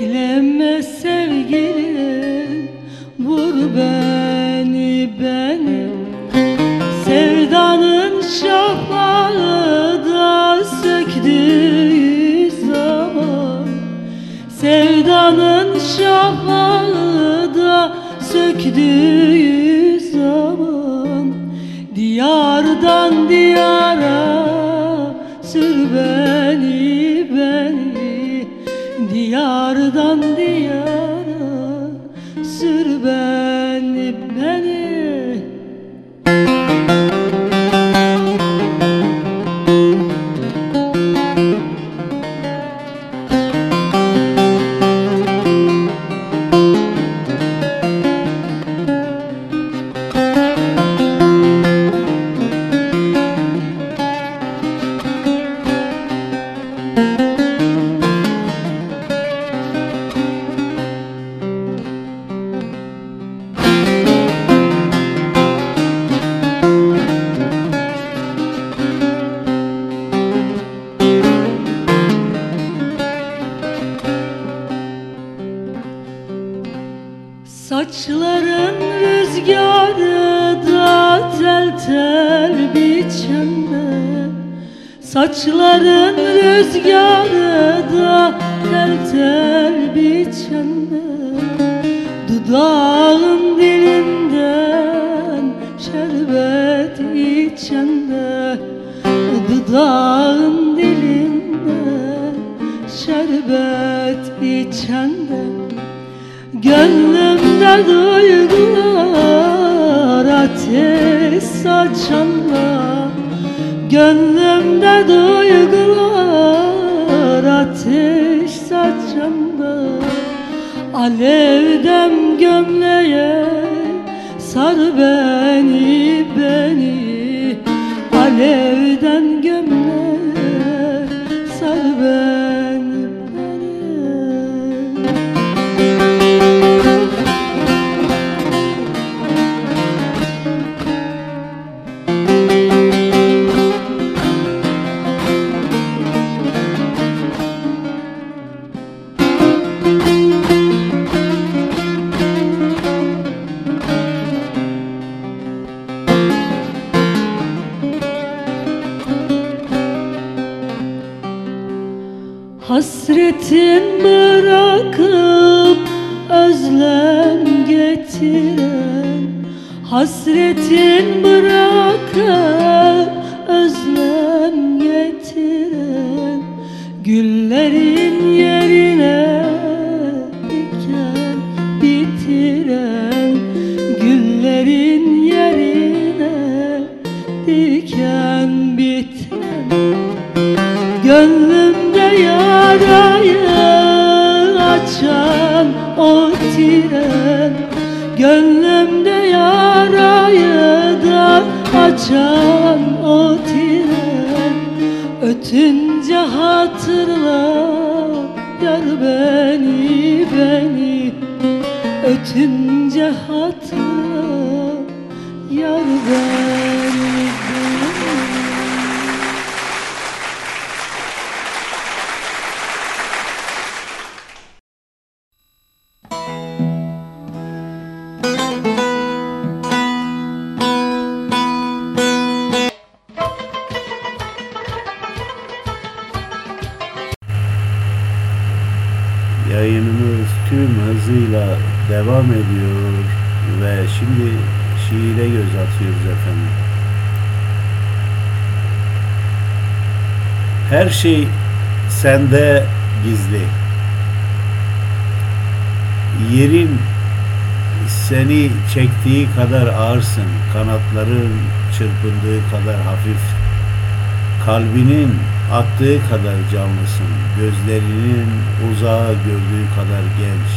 Bekleme sevgilim vur ben yeah. Gönlümde yarayı da açan o tren. Ötünce hatırla yar beni beni. Ötünce hatırla. Göz atıyoruz efendim. Her şey sende gizli. Yerin seni çektiği kadar ağırsın, kanatların çırpındığı kadar hafif, kalbinin attığı kadar canlısın, gözlerinin uzağa gördüğü kadar genç,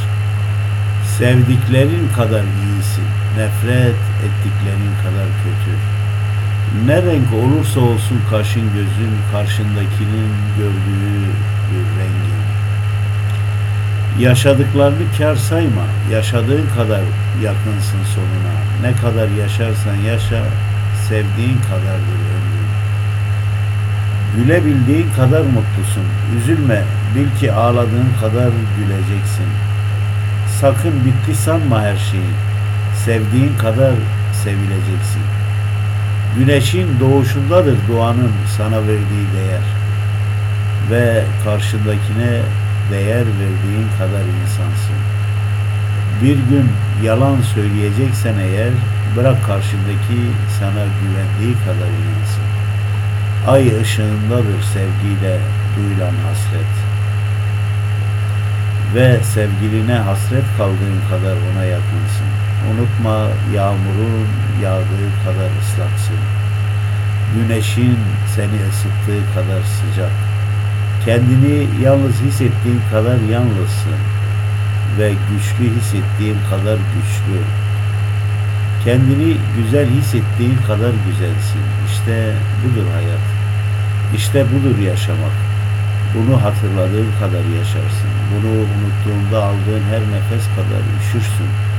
sevdiklerin kadar iyisin, nefret ettiklerin kadar kötü. Ne renk olursa olsun kaşın gözün karşındakinin gördüğü bir rengin. Yaşadıklarını kar sayma, yaşadığın kadar yakınsın sonuna. Ne kadar yaşarsan yaşa, sevdiğin kadardır ömrün. Gülebildiğin kadar mutlusun, üzülme, bil ki ağladığın kadar güleceksin. Sakın bitti sanma her şeyi, sevdiğin kadar sevileceksin. Güneşin doğuşundadır doğanın sana verdiği değer ve karşındakine değer verdiğin kadar insansın. Bir gün yalan söyleyeceksen eğer bırak karşındaki sana güvendiği kadar inansın. Ay ışığındadır sevgiyle duyulan hasret. Ve sevgiline hasret kaldığın kadar ona yakınsın. Unutma yağmurun yağdığı kadar ıslaksın. Güneşin seni ısıttığı kadar sıcak. Kendini yalnız hissettiğin kadar yalnızsın ve güçlü hissettiğin kadar güçlü. Kendini güzel hissettiğin kadar güzelsin. İşte budur hayat. İşte budur yaşamak. Bunu hatırladığın kadar yaşarsın. Bunu unuttuğunda aldığın her nefes kadar üşürsün.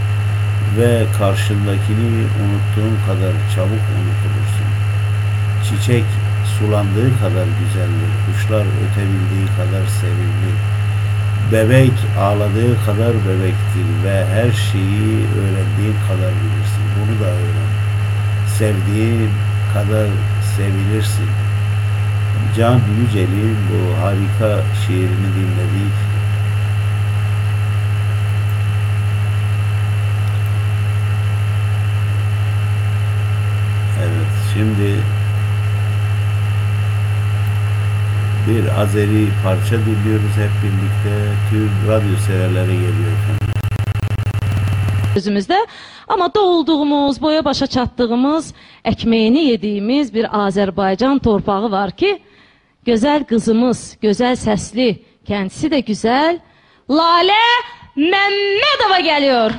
Ve karşındakini unuttuğun kadar çabuk unutulursun. Çiçek sulandığı kadar güzeldir. Kuşlar ötebildiği kadar sevimli. Bebek ağladığı kadar bebektir ve her şeyi öğrendiğin kadar bilirsin. Bunu da öğren. Sevdiğin kadar sevilirsin. Can Yücel'in bu harika şiirini dinledik. Evet, şimdi bir Azeri parça dinliyoruz hep birlikte. Tüm radyo severlere geliyor efendim. özümüzdə. Amma doğulduğumuz, boya başa çatdığımız, ekmeğini yediğimiz bir Azərbaycan torpağı var ki, gözəl qızımız, gözəl səsli, kendisi de güzel, Lale Məmmədova geliyor.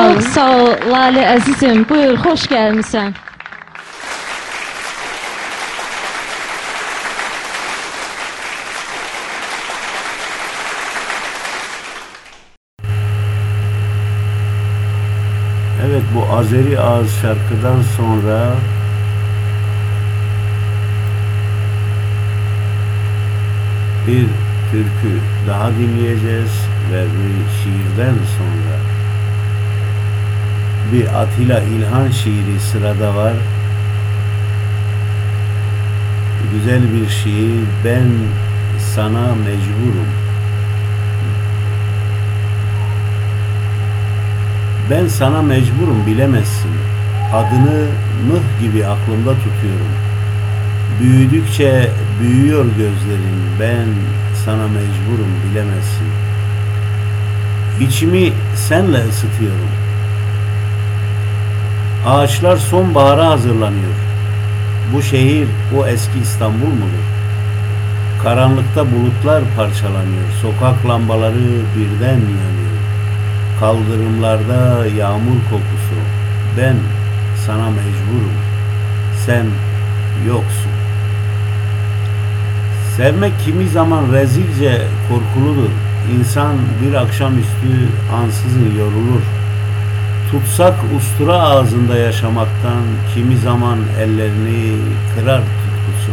Çok sağ ol Lale əzizim. Buyur, xoş gəlmisən. Evet bu Azeri Ağız şarkıdan sonra bir türkü daha dinleyeceğiz ve bir şiirden sonra bir Atilla İlhan şiiri sırada var. Güzel bir şiir. Ben sana mecburum. Ben sana mecburum bilemezsin. Adını mıh gibi aklımda tutuyorum. Büyüdükçe büyüyor gözlerin. Ben sana mecburum bilemezsin. İçimi senle ısıtıyorum. Ağaçlar sonbahara hazırlanıyor. Bu şehir o eski İstanbul mudur? Karanlıkta bulutlar parçalanıyor. Sokak lambaları birden yanıyor. Kaldırımlarda yağmur kokusu. Ben sana mecburum. Sen yoksun. Sevmek kimi zaman rezilce korkuludur. İnsan bir akşamüstü ansızın yorulur. Tutsak ustura ağzında yaşamaktan kimi zaman ellerini kırar tutkusu.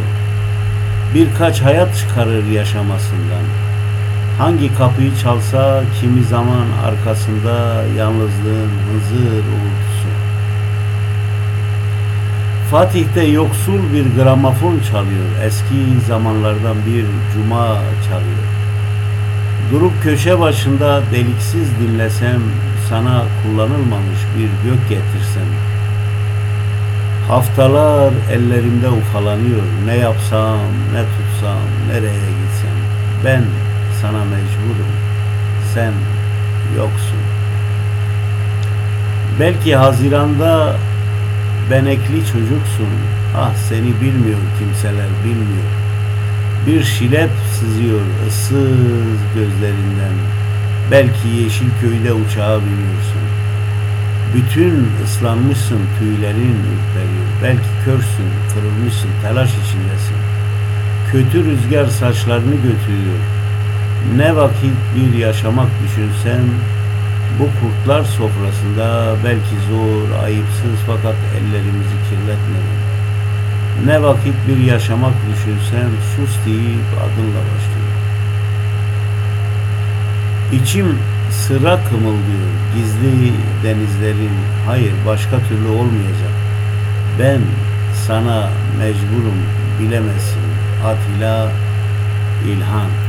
Birkaç hayat çıkarır yaşamasından. Hangi kapıyı çalsa kimi zaman arkasında yalnızlığın hızır uğultusu. Fatih'te yoksul bir gramofon çalıyor. Eski zamanlardan bir cuma çalıyor. Durup köşe başında deliksiz dinlesem, sana kullanılmamış bir gök getirsem. Haftalar ellerimde ufalanıyor. Ne yapsam, ne tutsam, nereye gitsem. Ben sana mecburum. Sen yoksun. Belki Haziran'da benekli çocuksun. Ah seni bilmiyor kimseler bilmiyor. Bir şilep sızıyor ıssız gözlerinden. Belki Yeşilköy'de uçağa biniyorsun. Bütün ıslanmışsın tüylerin ürperiyor. Belki körsün, kırılmışsın, telaş içindesin. Kötü rüzgar saçlarını götürüyor. Ne vakit bir yaşamak düşünsem bu kurtlar sofrasında belki zor, ayıpsız fakat ellerimizi kirletmeden. Ne vakit bir yaşamak düşünsem sus deyip adınla başlıyor. İçim sıra kımıldıyor gizli denizlerin hayır başka türlü olmayacak. Ben sana mecburum bilemezsin Atilla İlhan.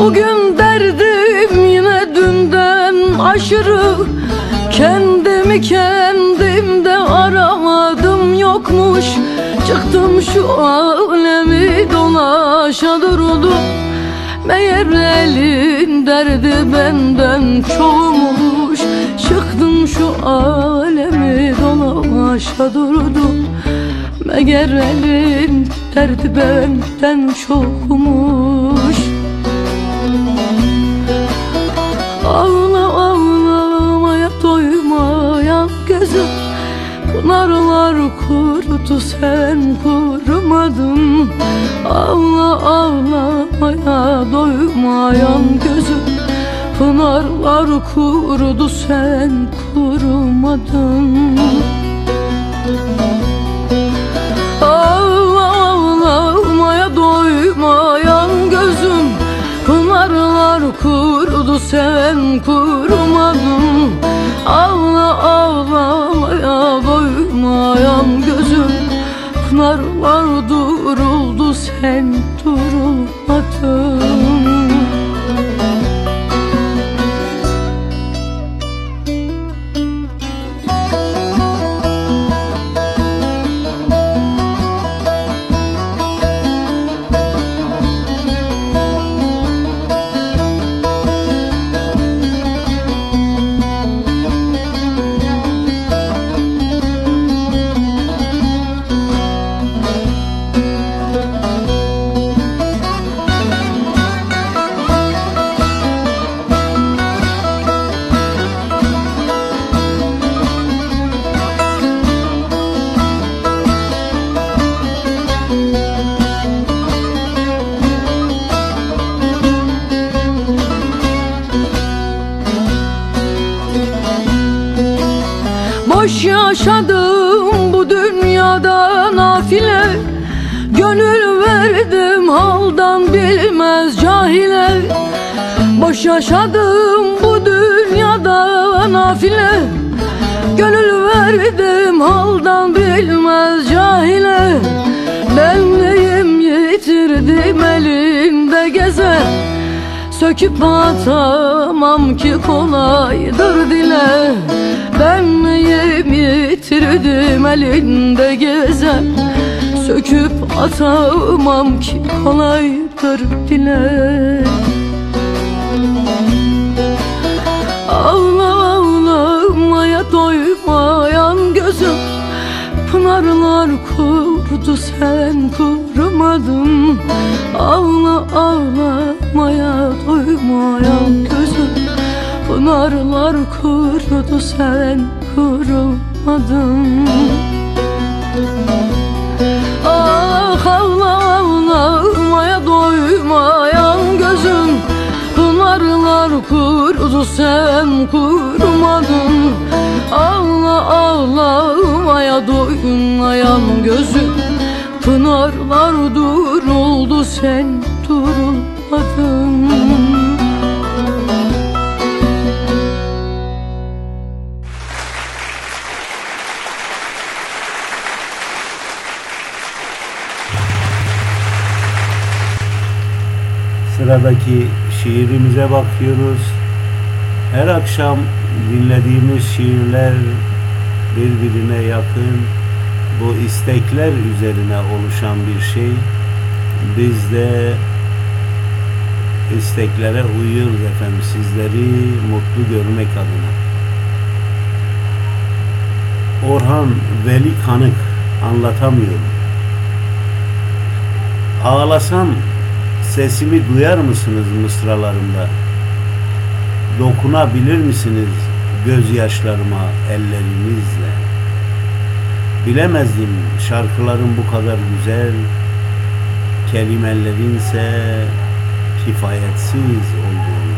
Bugün derdim yine dünden aşırı. Kendimi kendimde aramadım yokmuş. Çıktım şu alemi dolaşa durdum Meğer elin derdi benden çoğumuş. Çıktım şu alemi dolaşa durdum Meğer elin derdi benden çokmuş Ağla ağlamaya doymayan gözüm. Pınarlar kurudu sen kurumadın. Ağla ağlamaya doymayan gözüm. Pınarlar kurudu sen kurumadın. Ağlamaya doymayan gözüm Pınarlar kurudu sen kurumadın Ağla ağlamaya doymayan gözüm. Pınarlar duruldu sen yaşadım bu dünyada nafile. Gönül verdim haldan bilmez cahile. Boş yaşadım bu dünyada nafile. Gönül verdim haldan bilmez cahile. Benliğim yitirdim elinde gezer Söküp atamam ki kolaydır dile. Benliğim yitirdim elinde gezer Söküp atamam ki kolaydır dile. Ağla ağlamaya doymayan gözüm. Pınarlar kurdu sen kurumadın Ağla ağlamaya doymayan gözüm Pınarlar kurudu sen kurumadın Ah ağla ağlamaya doymayan gözüm Pınarlar kurudu sen kurumadın Ağla ağlamaya doymayan gözüm Pınarlar duruldu sen durulmadın Sıradaki şiirimize bakıyoruz. Her akşam dinlediğimiz şiirler birbirine yakın. Bu istekler üzerine oluşan bir şey. Biz de isteklere uyuyoruz efendim sizleri mutlu görmek adına. Orhan Veli Kanık anlatamıyorum. Ağlasam sesimi duyar mısınız mısralarımda? Dokunabilir misiniz gözyaşlarıma ellerinizle? Bilemezdim şarkıların bu kadar güzel, kelimelerinse kifayetsiz olduğunu.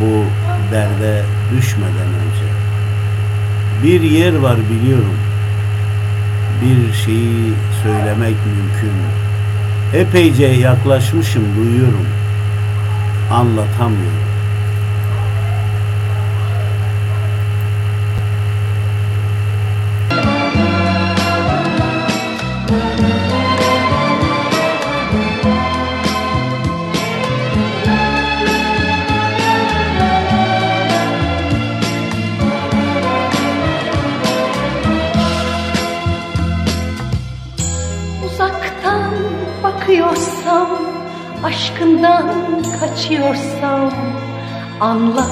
Bu derde düşmeden önce. Bir yer var biliyorum. Bir şeyi söylemek mümkün. Epeyce yaklaşmışım duyuyorum. Anlatamıyorum. Aşkından kaçıyorsam Anla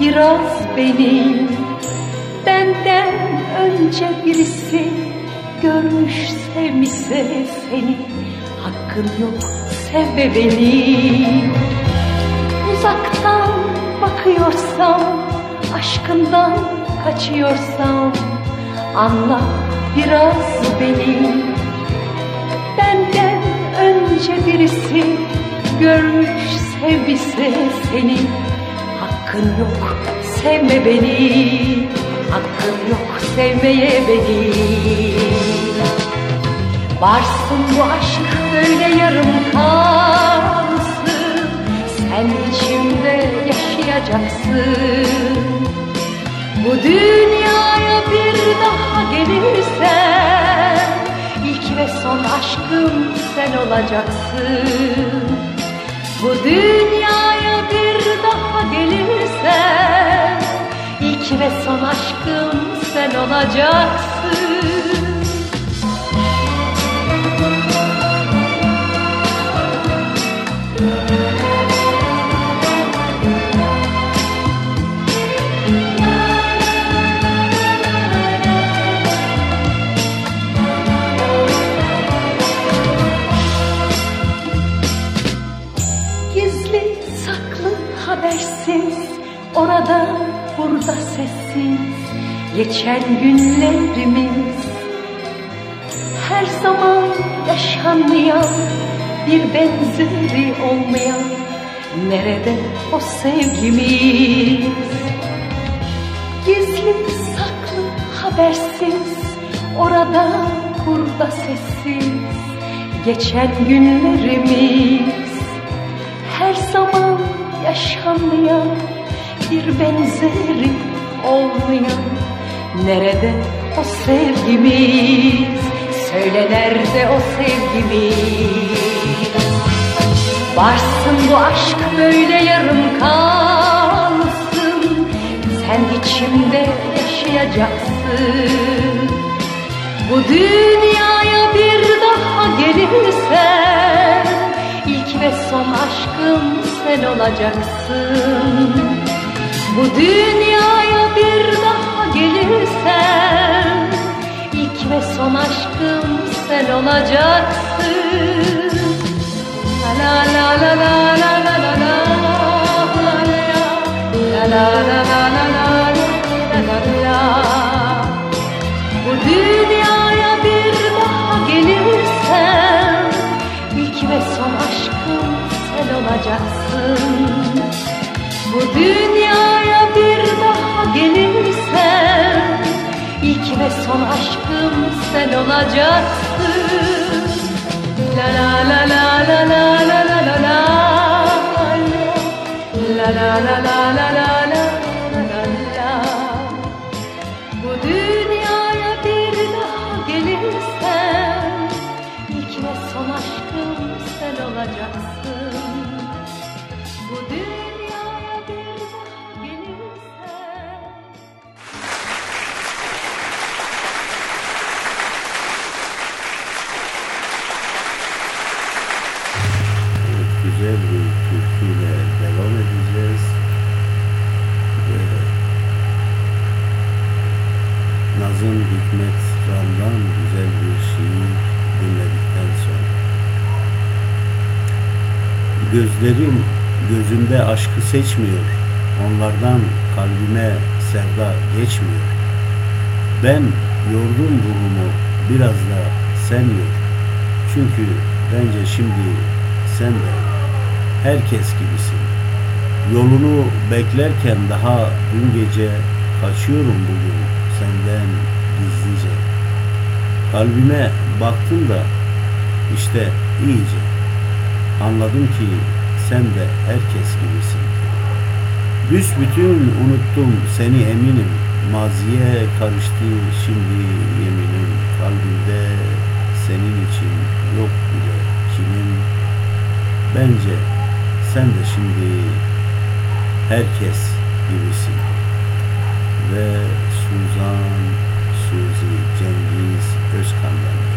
biraz beni. Benden önce birisi görmüş sevmişse seni? Hakkın yok sevme beni Uzaktan bakıyorsam, aşkından kaçıyorsam Anla biraz beni. Benden önce birisi görmüş sevmişse seni. Hakkın yok sevme beni. Hakkın yok sevmeye beni. Varsın bu aşk böyle yarım kalsın. Sen içimde yaşayacaksın. Bu dünyaya bir daha gelirsen ilk ve son aşkım sen olacaksın Bu dünyaya bir daha gelirsen ilk ve son aşkım sen olacaksın Orada burada sessiz Geçen günlerimiz. Her zaman yaşanmayan Bir benzeri olmayan Nerede o sevgimiz? Gizli saklı habersiz Orada burada sessiz Geçen günlerimiz. Her zaman yaşanmayan bir benzeri olmayan nerede o sevgimiz? Söyle nerede o sevgimiz? Varsın bu aşk böyle yarım kalsın. Sen içimde yaşayacaksın. Bu dünyaya bir daha gelirsen ilk ve son aşkım sen olacaksın Bu dünyaya bir daha gelirsen ilk ve son aşkım sen olacaksın La la la la la la la la la La la la la son aşkım sen olacaksın La la la la la la la la la la La la la la la la Gözlerim gözümde aşkı seçmiyor. Onlardan kalbime sevda geçmiyor. Ben yordum ruhumu biraz da sen yor Çünkü bence şimdi sen de herkes gibisin. Yolunu beklerken daha dün gece Kaçıyorum bugün senden gizlice. Kalbime baktım da işte iyice Anladım ki sen de herkes gibisin. Büsbütün unuttum seni eminim. Maziye karıştı şimdi yeminim. Kalbimde senin için yok bile kimim. Bence sen de şimdi herkes gibisin. Ve Suzan, Suzi, Cengiz Özkan'dan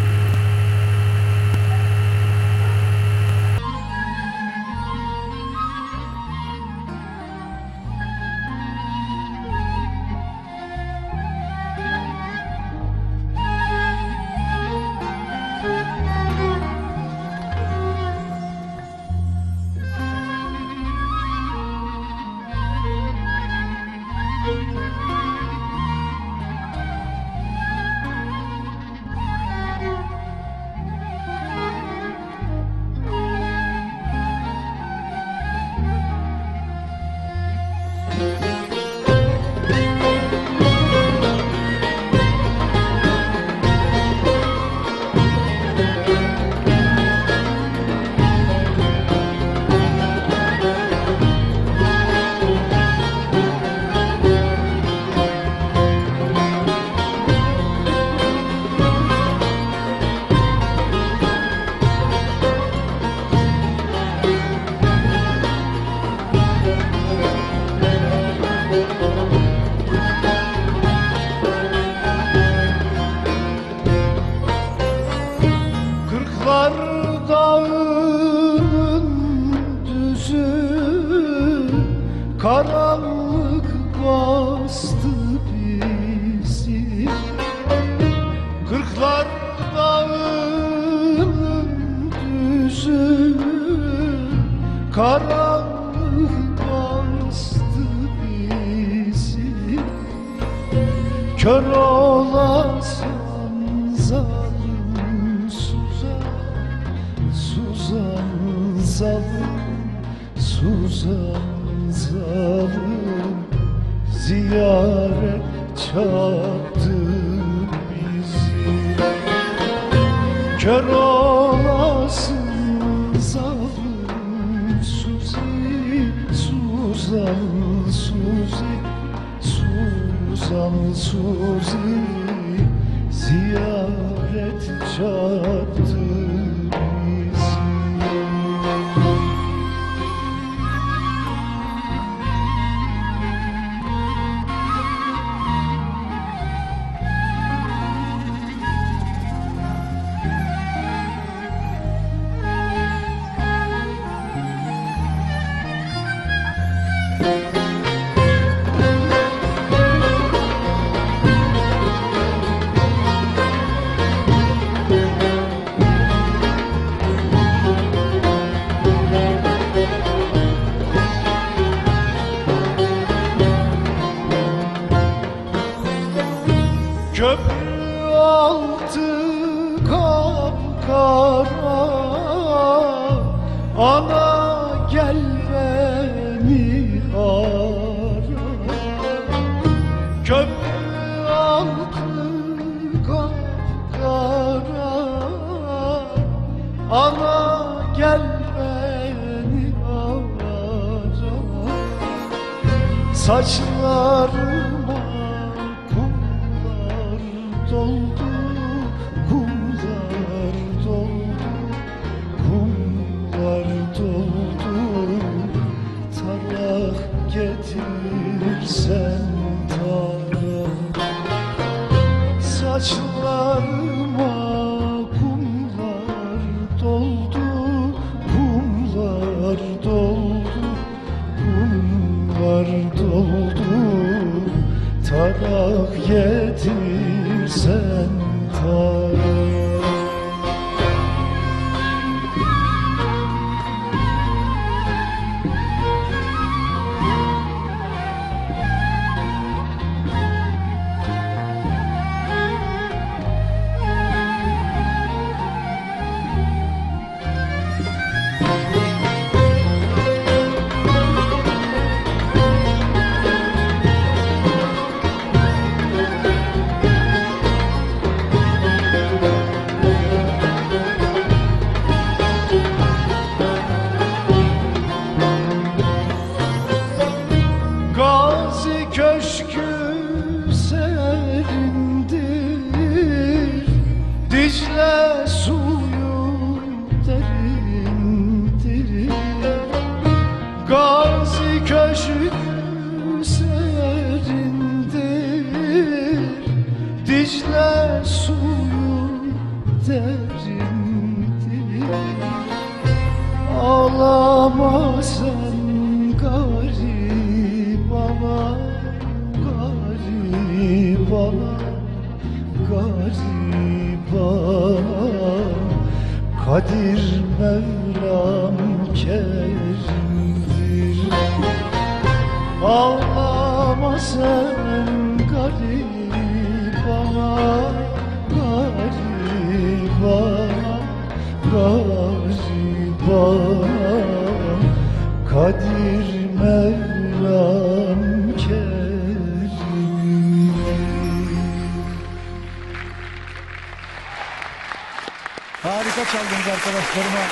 harika çaldınız arkadaşlarıma.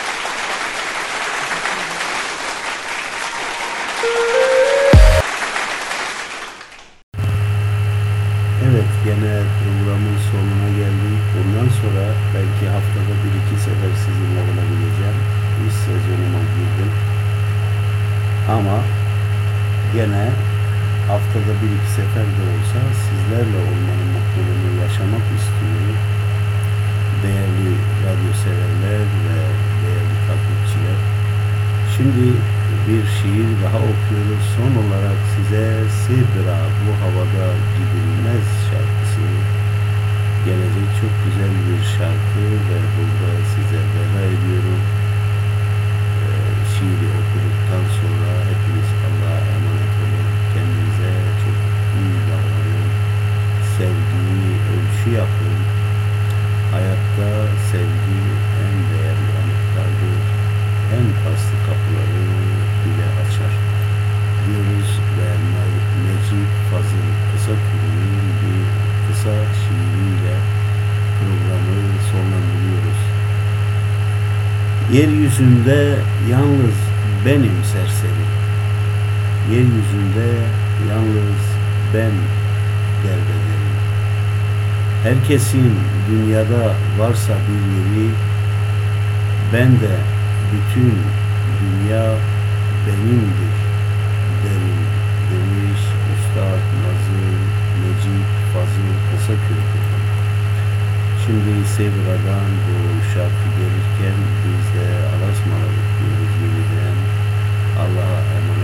Evet gene programın sonuna geldik. Bundan sonra belki haftada bir iki sefer sizinle olabileceğim. İş sezonuma girdim. Ama gene haftada bir iki sefer de olsa sizlerle olmanın mutluluğunu yaşamak istiyorum. Değerli radyo severler ve değerli taklitçiler. Şimdi bir şiir daha okuyoruz. Son olarak size Sidra bu havada gidilmez şarkısını gelecek çok güzel bir şarkı ve burada size veda ediyorum. Ee, şiiri okuduktan sonra hepiniz Allah'a emanet olun. Kendinize çok iyi davranın. Sevgiyi ölçü yapın. Hayatta sevgi en değerli anahtardır. En paslı kapıları bile açar. Diyoruz ve Ne- Necip Fazıl Kısakürü'nün bir kısa şiiriyle programı sonlandırıyoruz. Yeryüzünde yalnız benim serseri. Yeryüzünde yalnız ben. Herkesin dünyada varsa bir yeri, ben de bütün dünya benimdir derim demiş Üstad Nazım Necip Fazıl Kısakürk. Şimdi Sevra'dan bu şarkı gelirken biz de alasmalık diyoruz. Allah'a emanet